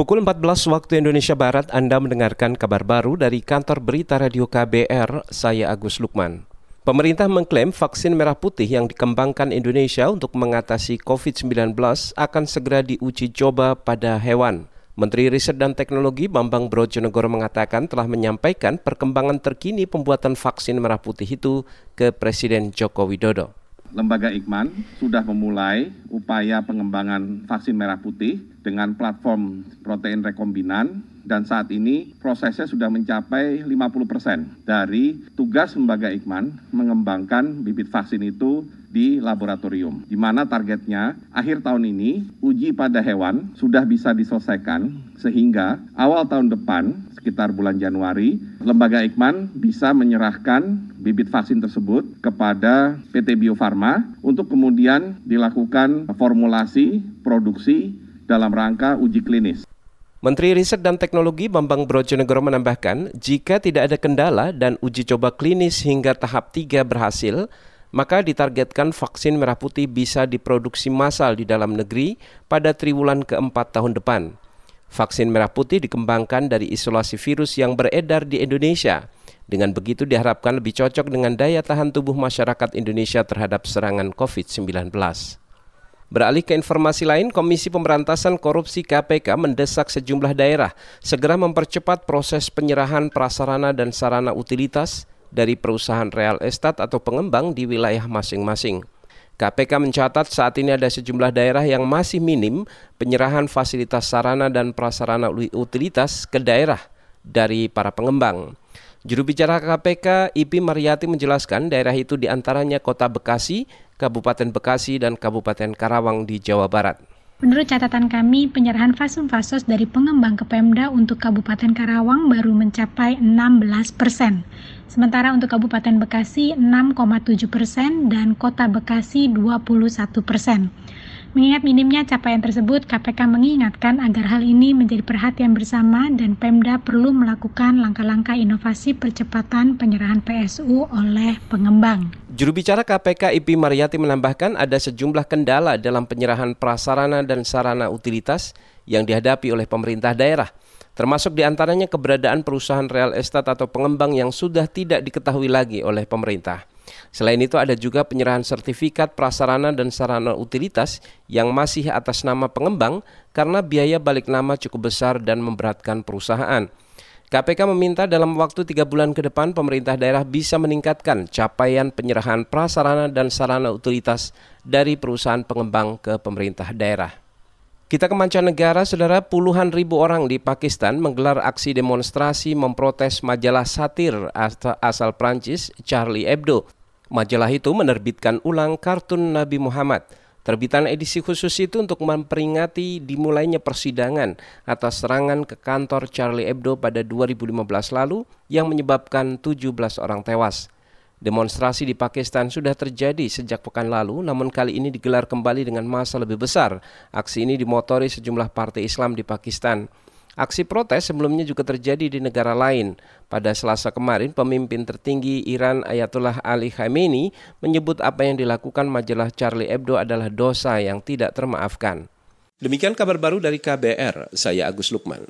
Pukul 14 waktu Indonesia Barat Anda mendengarkan kabar baru dari kantor berita radio KBR, saya Agus Lukman. Pemerintah mengklaim vaksin merah putih yang dikembangkan Indonesia untuk mengatasi COVID-19 akan segera diuji coba pada hewan. Menteri Riset dan Teknologi Bambang Brojonegoro mengatakan telah menyampaikan perkembangan terkini pembuatan vaksin merah putih itu ke Presiden Joko Widodo. Lembaga Ikman sudah memulai upaya pengembangan vaksin merah putih dengan platform protein rekombinan dan saat ini prosesnya sudah mencapai 50 persen dari tugas lembaga Ikman mengembangkan bibit vaksin itu di laboratorium, di mana targetnya akhir tahun ini uji pada hewan sudah bisa diselesaikan sehingga awal tahun depan sekitar bulan Januari lembaga Ikman bisa menyerahkan bibit vaksin tersebut kepada PT Bio Farma untuk kemudian dilakukan formulasi produksi dalam rangka uji klinis. Menteri Riset dan Teknologi Bambang Brojonegoro menambahkan, jika tidak ada kendala dan uji coba klinis hingga tahap 3 berhasil, maka ditargetkan vaksin merah putih bisa diproduksi massal di dalam negeri pada triwulan keempat tahun depan. Vaksin merah putih dikembangkan dari isolasi virus yang beredar di Indonesia – dengan begitu diharapkan lebih cocok dengan daya tahan tubuh masyarakat Indonesia terhadap serangan COVID-19. Beralih ke informasi lain, Komisi Pemberantasan Korupsi KPK mendesak sejumlah daerah segera mempercepat proses penyerahan prasarana dan sarana utilitas dari perusahaan real estate atau pengembang di wilayah masing-masing. KPK mencatat saat ini ada sejumlah daerah yang masih minim penyerahan fasilitas sarana dan prasarana utilitas ke daerah dari para pengembang. Juru bicara KPK Ipi Mariati menjelaskan daerah itu di antaranya Kota Bekasi, Kabupaten Bekasi, dan Kabupaten Karawang di Jawa Barat. Menurut catatan kami, penyerahan fasum-fasos dari pengembang ke Pemda untuk Kabupaten Karawang baru mencapai 16 persen. Sementara untuk Kabupaten Bekasi 6,7 persen dan Kota Bekasi 21 persen. Mengingat minimnya capaian tersebut, KPK mengingatkan agar hal ini menjadi perhatian bersama dan Pemda perlu melakukan langkah-langkah inovasi percepatan penyerahan PSU oleh pengembang. Juru bicara KPK Ipi Mariati menambahkan ada sejumlah kendala dalam penyerahan prasarana dan sarana utilitas yang dihadapi oleh pemerintah daerah termasuk di antaranya keberadaan perusahaan real estate atau pengembang yang sudah tidak diketahui lagi oleh pemerintah. Selain itu ada juga penyerahan sertifikat prasarana dan sarana utilitas yang masih atas nama pengembang karena biaya balik nama cukup besar dan memberatkan perusahaan. KPK meminta dalam waktu tiga bulan ke depan pemerintah daerah bisa meningkatkan capaian penyerahan prasarana dan sarana utilitas dari perusahaan pengembang ke pemerintah daerah. Kita ke mancanegara, saudara puluhan ribu orang di Pakistan menggelar aksi demonstrasi memprotes majalah satir asal Prancis Charlie Hebdo Majalah itu menerbitkan ulang kartun Nabi Muhammad. Terbitan edisi khusus itu untuk memperingati dimulainya persidangan atas serangan ke kantor Charlie Hebdo pada 2015 lalu yang menyebabkan 17 orang tewas. Demonstrasi di Pakistan sudah terjadi sejak pekan lalu, namun kali ini digelar kembali dengan masa lebih besar. Aksi ini dimotori sejumlah partai Islam di Pakistan. Aksi protes sebelumnya juga terjadi di negara lain. Pada Selasa kemarin, pemimpin tertinggi Iran Ayatollah Ali Khamenei menyebut apa yang dilakukan majalah Charlie Hebdo adalah dosa yang tidak termaafkan. Demikian kabar baru dari KBR, saya Agus Lukman.